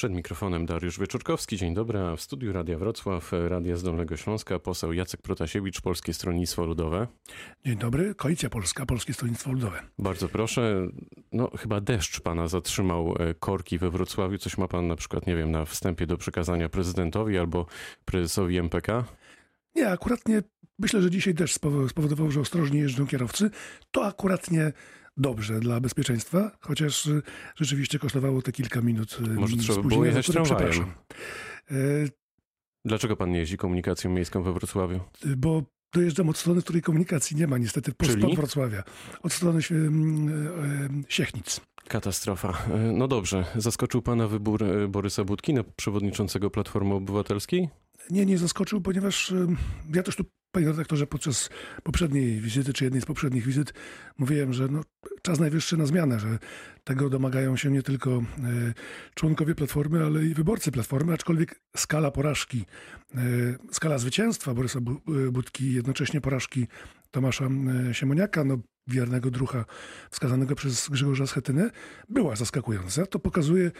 Przed mikrofonem Dariusz Wieczorkowski. Dzień dobry. A w studiu Radia Wrocław, Radia z Dolnego Śląska, poseł Jacek Protasiewicz, Polskie Stronnictwo Ludowe. Dzień dobry. Koalicja Polska, Polskie Stronnictwo Ludowe. Bardzo proszę. No, chyba deszcz pana zatrzymał e, korki we Wrocławiu. Coś ma pan na przykład, nie wiem, na wstępie do przekazania prezydentowi albo prezesowi MPK? Nie, akurat nie. Myślę, że dzisiaj deszcz spowodował, że ostrożnie jeżdżą kierowcy. To akurat nie dobrze dla bezpieczeństwa, chociaż y, rzeczywiście kosztowało te kilka minut. Y, Może trzeba było jechać tramwajem. E... Dlaczego pan nie jeździ komunikacją miejską we Wrocławiu? Y, bo dojeżdżam od strony, której komunikacji nie ma niestety spod Wrocławia. Od strony Siechnic. Katastrofa. E, no dobrze. Zaskoczył pana wybór e, Borysa Budki na przewodniczącego Platformy Obywatelskiej? Nie, nie zaskoczył, ponieważ ja też tu Panie redaktorze, podczas poprzedniej wizyty, czy jednej z poprzednich wizyt, mówiłem, że no, czas najwyższy na zmianę, że tego domagają się nie tylko e, członkowie Platformy, ale i wyborcy Platformy, aczkolwiek skala porażki, e, skala zwycięstwa Borysa e, Budki, jednocześnie porażki Tomasza Siemoniaka, no, wiernego drucha wskazanego przez Grzegorza Schetynę, była zaskakująca. To pokazuje,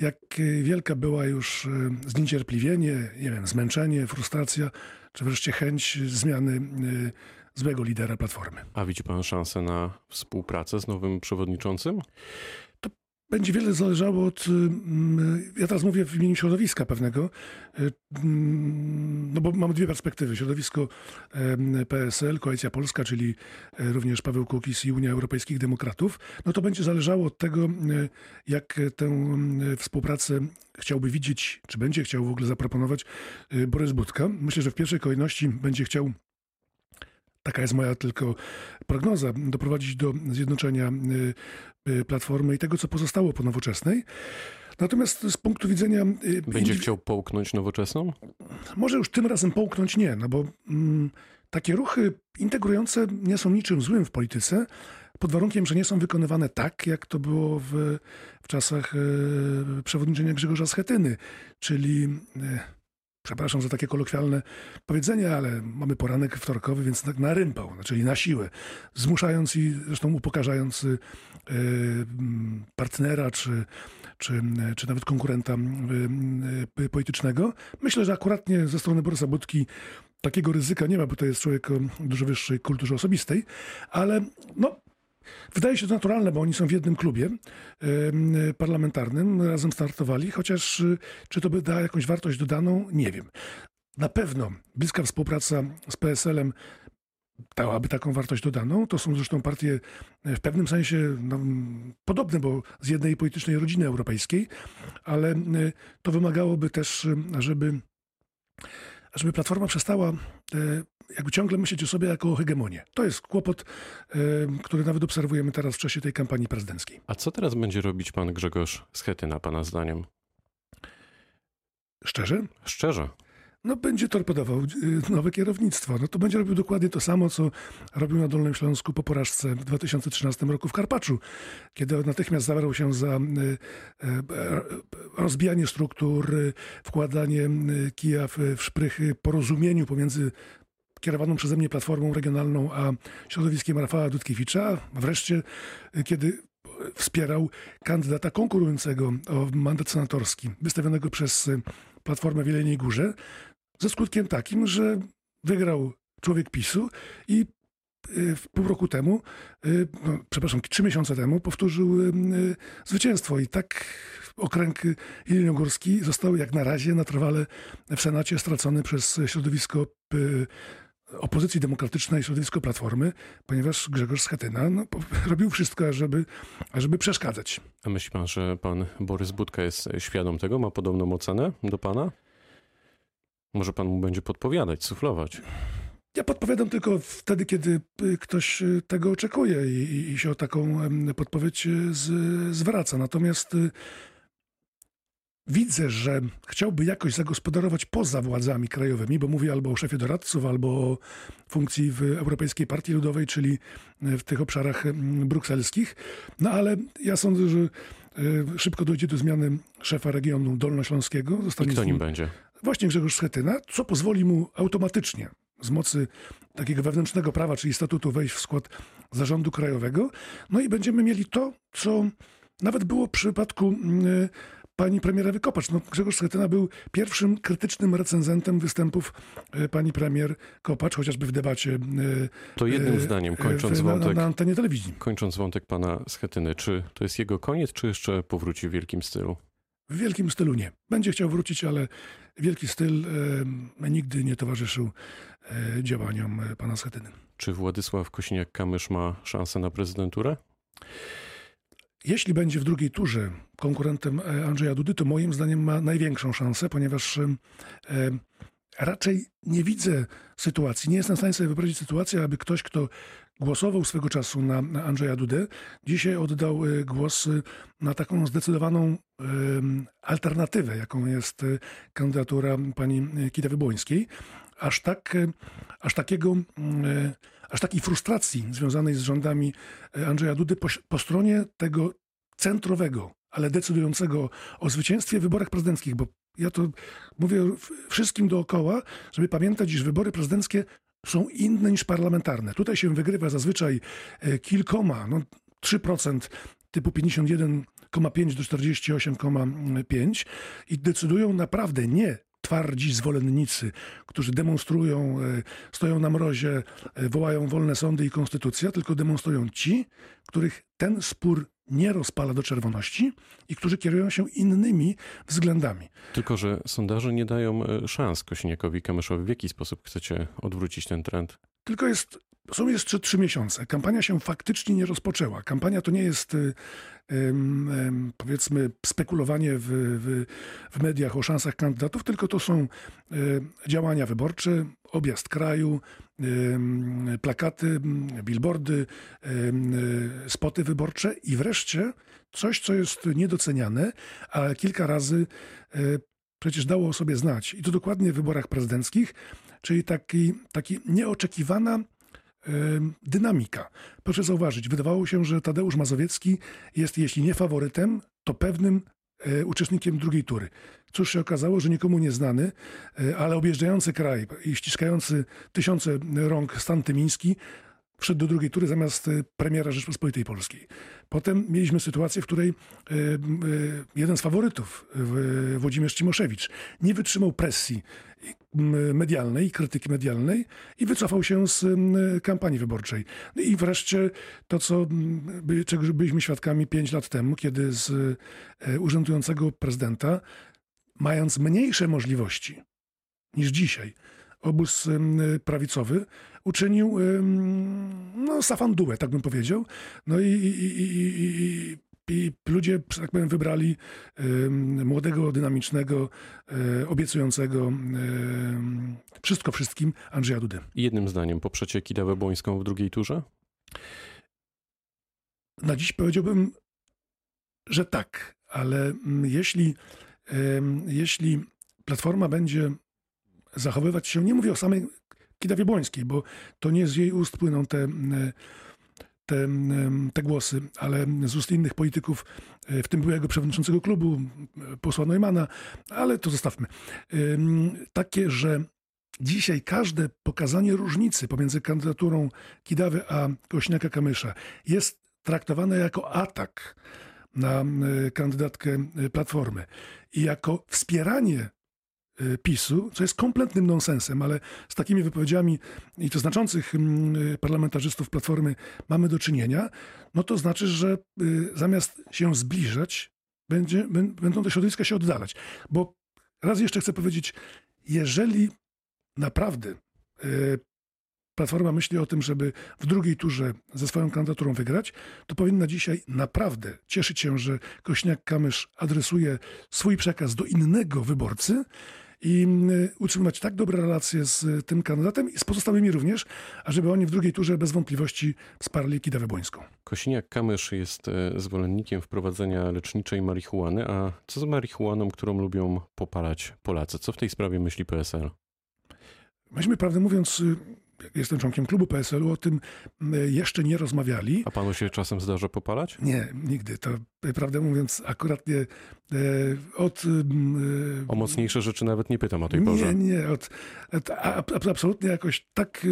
jak wielka była już e, zniecierpliwienie, nie wiem, zmęczenie, frustracja, czy wreszcie chęć zmiany e, złego lidera Platformy. A widzi pan szansę na współpracę z nowym przewodniczącym? Będzie wiele zależało od. Mm, ja teraz mówię w imieniu środowiska pewnego, y, mm, no bo mamy dwie perspektywy. Środowisko PSL, Koalicja Polska, czyli również Paweł Kukis i Unia Europejskich Demokratów. No to będzie zależało od tego, jak tę współpracę chciałby widzieć, czy będzie chciał w ogóle zaproponować Borys Budka. Myślę, że w pierwszej kolejności będzie chciał taka jest moja tylko prognoza, doprowadzić do zjednoczenia y, y, Platformy i tego, co pozostało po nowoczesnej. Natomiast z punktu widzenia. Y, Będzie chciał połknąć nowoczesną? Może już tym razem połknąć nie, no bo mm, takie ruchy integrujące nie są niczym złym w polityce, pod warunkiem, że nie są wykonywane tak, jak to było w, w czasach e, przewodniczenia Grzegorza Schetyny, czyli. E, przepraszam za takie kolokwialne powiedzenie, ale mamy poranek wtorkowy, więc tak na rympał, czyli na siłę, zmuszając i zresztą upokarzając y, partnera czy, czy, czy nawet konkurenta y, y, politycznego. Myślę, że akuratnie ze strony Borysa Budki takiego ryzyka nie ma, bo to jest człowiek o dużo wyższej kulturze osobistej, ale no, Wydaje się to naturalne, bo oni są w jednym klubie parlamentarnym, razem startowali, chociaż y, czy to by da jakąś wartość dodaną, nie wiem. Na pewno bliska współpraca z PSL-em dałaby taką wartość dodaną. To są zresztą partie e, w pewnym sensie no, podobne, bo z jednej politycznej rodziny europejskiej, ale e, to wymagałoby też, żeby żeby Platforma przestała jakby ciągle myśleć o sobie jako o hegemonię. To jest kłopot, który nawet obserwujemy teraz w czasie tej kampanii prezydenckiej. A co teraz będzie robić pan Grzegorz Schetyna, pana zdaniem? Szczerze? Szczerze no, będzie torpedował y, nowe kierownictwo. No, to będzie robił dokładnie to samo, co robił na Dolnym Śląsku po porażce w 2013 roku w Karpaczu, kiedy natychmiast zabrał się za y, y, rozbijanie struktur, wkładanie kija w szprychy porozumieniu pomiędzy kierowaną przeze mnie Platformą Regionalną, a środowiskiem Rafała Dudkiewicza. Wreszcie, kiedy wspierał kandydata konkurującego o mandat senatorski, wystawionego przez Platformę w Jeleniej Górze, ze skutkiem takim, że wygrał człowiek PiSu i y, pół roku temu, y, no, przepraszam, trzy miesiące temu powtórzył y, zwycięstwo. I tak okręg jeleniogórski został jak na razie na trwale w Senacie stracony przez środowisko opozycji demokratycznej, środowisko Platformy, ponieważ Grzegorz Schetyna no, robił wszystko, ażeby, ażeby przeszkadzać. A myśli pan, że pan Borys Budka jest świadom tego? Ma podobną ocenę do pana? Może pan mu będzie podpowiadać, suflować? Ja podpowiadam tylko wtedy, kiedy ktoś tego oczekuje i, i się o taką podpowiedź z, zwraca. Natomiast widzę, że chciałby jakoś zagospodarować poza władzami krajowymi, bo mówię albo o szefie doradców, albo o funkcji w Europejskiej Partii Ludowej, czyli w tych obszarach mm, brukselskich. No ale ja sądzę, że e, szybko dojdzie do zmiany szefa regionu dolnośląskiego. Zostanie I kto nim będzie? Właśnie Grzegorz Schetyna, co pozwoli mu automatycznie z mocy takiego wewnętrznego prawa, czyli statutu wejść w skład zarządu krajowego. No i będziemy mieli to, co nawet było w przypadku mm, pani premier Wykopacz. No, Grzegorz Schetyna był pierwszym krytycznym recenzentem występów e, pani premier Kopacz, chociażby w debacie. e, To jednym e, zdaniem, kończąc w- na, wątek, na antenie telewizji. kończąc wątek pana Schetyny, czy to jest jego koniec, czy jeszcze powróci w wielkim stylu? W wielkim stylu nie. Będzie chciał wrócić, ale wielki styl e, nigdy nie towarzyszył e, działaniom pana Schetyny. Czy Władysław Kosiniak-Kamysz ma szansę na prezydenturę? Jeśli będzie w drugiej turze konkurentem e, Andrzeja Dudy, to moim zdaniem ma największą szansę, ponieważ e, e, raczej nie widzę sytuacji, nie jestem w stanie sobie wyobrazić sytuacji, aby ktoś, kto głosował swego czasu na, Andrzeja Dudę, dzisiaj oddał głos na taką zdecydowaną alternatywę, jaką jest kandydatura pani Kidawy Błońskiej. Aż tak, e, aż takiego, mm, e, aż takiej frustracji związanej z rządami e, Andrzeja Dudy po, po stronie tego centrowego, ale decydującego o zwycięstwie w wyborach prezydenckich, bo ja to mówię wszystkim dookoła, żeby pamiętać, iż wybory prezydenckie są inne niż parlamentarne. Tutaj się wygrywa zazwyczaj kilkoma, no 3% typu 51,5 do 48,5 i decydują naprawdę nie twardzi zwolennicy, którzy demonstrują, e, stoją na mrozie, e, wołają wolne sądy i konstytucja, tylko demonstrują ci, których ten spór nie rozpala do czerwoności i którzy kierują się innymi względami. Tylko, że sondaże nie dają e, szans Kosiniakowi Kamyszowi. W jaki sposób chcecie odwrócić ten trend? Tylko jest, są jeszcze trzy miesiące. Kampania się faktycznie nie rozpoczęła. Kampania to nie jest, y, powiedzmy, spekulowanie w, w, w mediach o szansach kandydatów, tylko to są y, działania wyborcze, objazd kraju, plakaty, billboardy, y, spoty wyborcze i wreszcie coś, co jest niedoceniane, a kilka razy przecież dało o sobie znać, i to dokładnie w wyborach prezydenckich, czyli taki, taki nieoczekiwana dynamika. Proszę zauważyć, wydawało się, że Tadeusz Mazowiecki jest, jeśli nie faworytem, to pewnym e, uczestnikiem drugiej tury. Cóż się okazało, że nikomu nieznany, e, ale objeżdżający kraj i ściskający tysiące rąk Stan Tymiński wszedł do drugiej tury zamiast e, premiera Rzeczpospolitej Polskiej. Potem mieliśmy sytuację, w której m, e, jeden z faworytów, Włodzimierz Cimoszewicz, nie wytrzymał presji medialnej krytyki medialnej i wycofał się z kampanii wyborczej. No I wreszcie to, co czego byliśmy świadkami pięć lat temu, kiedy z urzędującego prezydenta, mając mniejsze możliwości niż dzisiaj, obóz prawicowy uczynił no, safandułę, tak bym powiedział. No i, i, i, i, ludzie, że tak powiem, wybrali em, młodego, dynamicznego, e, obiecującego em, wszystko wszystkim Andrzeja Dudę. Jednym zdaniem, poprzecie Kidawę Błońską w drugiej turze? Na dziś powiedziałbym, że tak, ale mm, jeśli, jeśli Platforma będzie zachowywać się, nie mówię o samej Kidawie Błońskiej, bo to nie z jej ust płyną te, te, te głosy, ale z ust innych polityków, w tym byłego przewodniczącego klubu, posła Neumana, ale to zostawmy. Takie, że dzisiaj każde pokazanie różnicy pomiędzy kandydaturą Kidawy a Kośniaka-Kamysza jest traktowane jako atak na e, kandydatkę e, Platformy i jako wspieranie PiSu, co jest kompletnym nonsensem, ale z takimi wypowiedziami i to znaczących mm, e, parlamentarzystów Platformy mamy do czynienia, no to znaczy, że e, zamiast się zbliżać, będzie, bę- będą te środowiska się oddalać. Bo raz jeszcze chcę powiedzieć, jeżeli naprawdę Platforma myśli o tym, żeby w drugiej turze ze swoją kandydaturą wygrać, to powinna dzisiaj naprawdę cieszyć się, że Kośniak-Kamysz adresuje swój przekaz do innego wyborcy i mm, utrzymywać tak dobre relacje z y, tym kandydatem i z pozostałymi również, ażeby oni w drugiej turze bez wątpliwości wsparli Kidawę Błońską. Kosiniak-Kamysz jest e, zwolennikiem wprowadzenia leczniczej marihuany, a co z marihuaną, którą lubią popalać Polacy? Co w tej sprawie myśli PSL? Myśmy, prawdę mówiąc, jestem członkiem klubu PSL-u, o tym jeszcze nie rozmawiali. A panu się czasem zdarza popalać? Nie, nigdy. To prawdę mówiąc, akurat nie. Od, o mocniejsze rzeczy nawet nie pytam o tej porze. Nie, nie. Od, od, absolutnie jakoś tak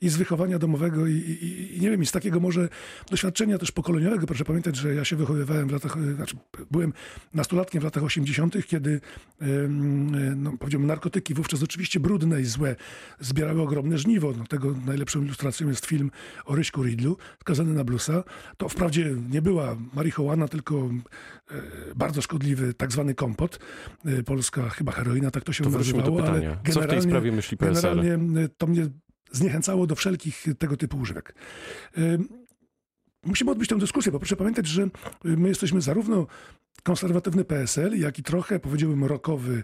i z wychowania domowego i, i, i, nie wiem, i z takiego może doświadczenia też pokoleniowego. Proszę pamiętać, że ja się wychowywałem w latach, znaczy byłem nastolatkiem w latach 80., kiedy no, powiedziałbym, narkotyki wówczas oczywiście brudne i złe zbierały ogromne żniwo. No, tego najlepszą ilustracją jest film o Ryśku Ridlu, skazany na blusa. To wprawdzie nie była marihuana, tylko e, bardzo szkodliwy tak zwany kompot. E, polska chyba heroina, tak to się to nazywało. do pytania. Co w tej sprawie myśli PSL? Generalnie e, to mnie zniechęcało do wszelkich tego typu używek. Musimy odbyć tę dyskusję, bo proszę pamiętać, że my jesteśmy zarówno konserwatywny PSL, jak i trochę, powiedziałbym, rokowy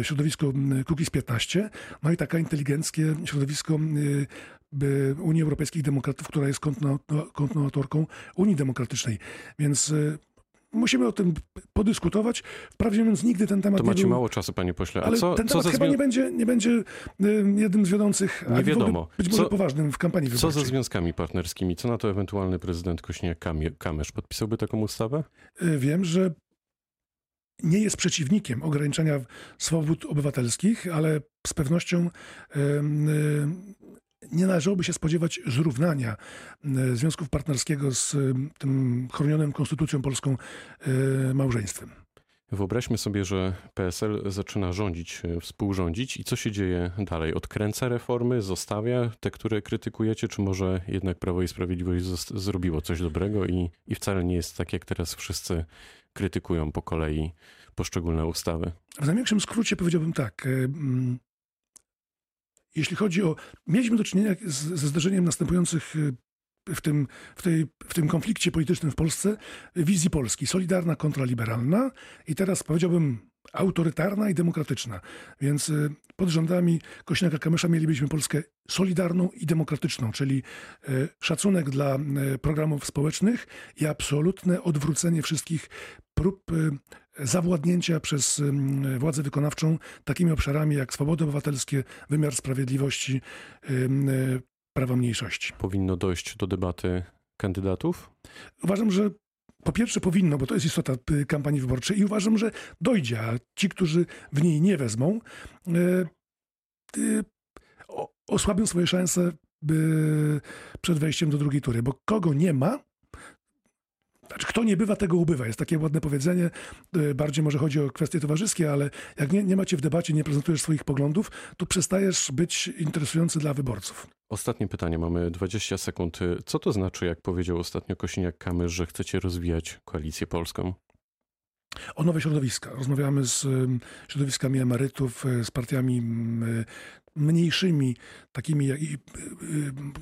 e, środowisko Kukiz 15, no i taka inteligenckie środowisko e, Unii Europejskich Demokratów, która jest kontynuatorką Unii Demokratycznej. Więc e, musimy o tym podyskutować. Wprawdzie mówiąc, nigdy ten temat to macie był, mało czasu, panie pośle. A ale co, ten co temat chyba nie będzie, nie będzie jednym z wiodących, nie wiadomo. być może co, poważnym w kampanii wyborczej. Co ze związkami partnerskimi? Co na to ewentualny prezydent Kośniak-Kamysz? Podpisałby taką ustawę? Wiem, że nie jest przeciwnikiem ograniczenia swobód obywatelskich, ale z pewnością nie należałoby się spodziewać zrównania związków partnerskiego z tym chronionym konstytucją polską małżeństwem. Wyobraźmy sobie, że PSL zaczyna rządzić, współrządzić i co się dzieje dalej? Odkręca reformy, zostawia te, które krytykujecie, czy może jednak Prawo i Sprawiedliwość zrobiło coś dobrego i, i wcale nie jest tak, jak teraz wszyscy krytykują po kolei poszczególne ustawy? W największym skrócie powiedziałbym tak. Jeśli chodzi o. Mieliśmy do czynienia z, ze zdarzeniem następujących w tym, w, tej, w tym konflikcie politycznym w Polsce wizji Polski. Solidarna kontra liberalna i teraz powiedziałbym autorytarna i demokratyczna. Więc pod rządami Kośniaka-Kamysza mielibyśmy Polskę solidarną i demokratyczną, czyli szacunek dla programów społecznych i absolutne odwrócenie wszystkich prób zawładnięcia przez władzę wykonawczą takimi obszarami jak swobody obywatelskie, wymiar sprawiedliwości, prawa mniejszości. Powinno dojść do debaty kandydatów? Uważam, że po pierwsze powinno, bo to jest istota kampanii wyborczej i uważam, że dojdzie, a ci, którzy w niej nie wezmą, osłabią swoje szanse przed wejściem do drugiej tury, bo kogo nie ma, znaczy, kto nie bywa, tego ubywa. Jest takie ładne powiedzenie. E, bardziej może chodzi o kwestie towarzyskie, ale jak nie, nie macie w debacie, nie prezentujesz swoich poglądów, to przestajesz być interesujący dla wyborców. Ostatnie pytanie, mamy 20 sekund. Co to znaczy, jak powiedział ostatnio Kosiniak-Kamysz, że chcecie rozwijać koalicję polską? O nowe środowiska. Rozmawiamy z środowiskami emerytów, e, z partiami mniejszymi, takimi jak,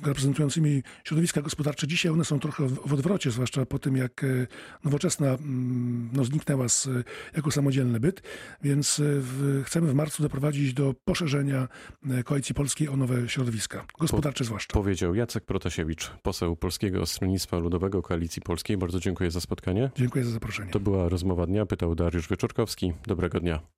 reprezentującymi środowiska gospodarcze. Dzisiaj one są trochę w odwrocie, zwłaszcza po tym, jak e, nowoczesna mm, no, zniknęła z, jako samodzielny byt, więc e, w, chcemy w marcu doprowadzić do poszerzenia e, Koalicji Polskiej o nowe środowiska, gospodarcze po, zwłaszcza. Powiedział Jacek Protasiewicz, poseł Polskiego Stronnictwa Ludowego Koalicji Polskiej. Bardzo dziękuję za spotkanie. Dziękuję za zaproszenie. To była rozmowa dnia, pytał Dariusz Wieczorkowski. Dobrego dnia.